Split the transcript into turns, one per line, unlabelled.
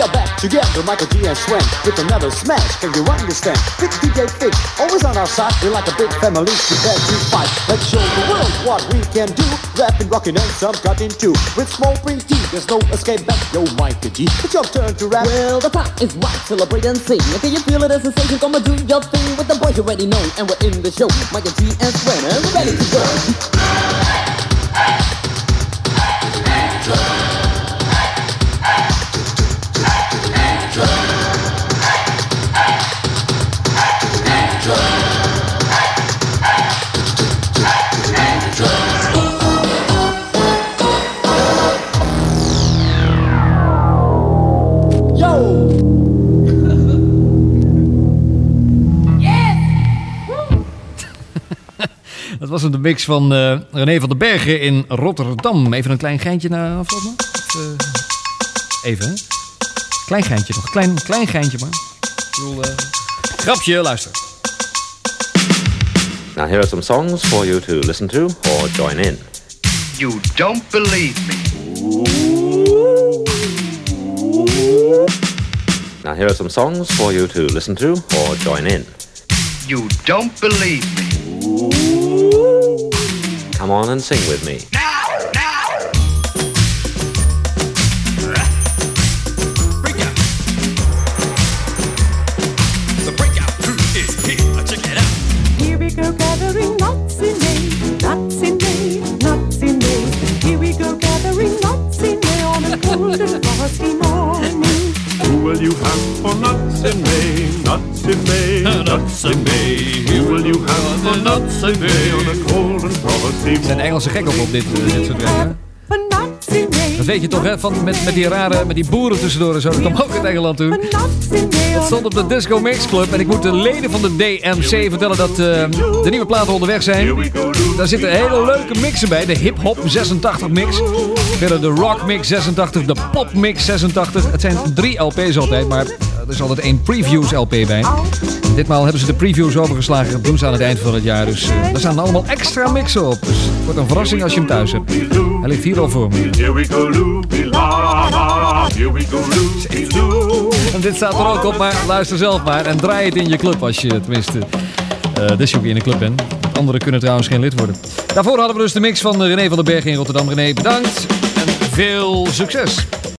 Back together, Michael G and Swen with another smash. Can you understand? Big DJ Fix, always on our side. We're like a big family prepared to fight. Let's show the world what we can do. Rapping, rocking, and some cutting too. With small print T, there's no escape back. Yo, Michael G, it's your turn to rap.
Well, the time is right, celebrate and sing. Can you feel it as a sensation? Come and do your thing with the boys you already know. And we're in the show. Michael G and Swen, and we're ready to go.
Dat was een mix van eh, René van den Bergen in Rotterdam. Even een klein geintje naar afloop eh, even, hè? Klein geintje nog. Klein, klein geintje maar. Ik bedoel, eh, grapje, luister.
Now, here are some songs for you to listen to or join in.
You don't believe me.
Now, here are some songs for you to listen to or join in.
You don't believe me.
Come on and sing with me.
Here we go gathering nuts in May, nuts in May, nuts in May. Here we go gathering nuts in May on a cold and frosty morning.
Who will you have for nuts in May? Nuts in May, nuts in May.
Er zijn Engelse gek op op dit, eh, dit soort dingen. Dat weet je toch, hè? Van, met, met die rare, met die boeren tussendoor en zo. Dat kwam ook uit Engeland toen. Dat
on
stond op de Disco Mix Club. En ik moet de leden van de DMC vertellen dat eh, de nieuwe platen onderweg zijn. Daar zitten hele leuke mixen bij. De Hip Hop 86 mix. Verder de Rock Mix 86, de Pop Mix 86. Het zijn drie LP's altijd, maar er is altijd één Previews LP bij. Ditmaal hebben ze de previews overgeslagen. Dat doen ze aan het eind van het jaar. Dus eh, daar staan allemaal extra mixen op. Dus het wordt een verrassing als je hem thuis hebt. Hij ligt hier al voor me.
Here we go, Loopy la. Here we go, Loopy loo.
En dit staat er ook op, maar luister zelf maar. En draai het in je club als je tenminste eh dus ook in de club bent. Anderen kunnen trouwens geen lid worden. Daarvoor hadden we dus de mix van René van den Berg in Rotterdam. René, bedankt en veel succes.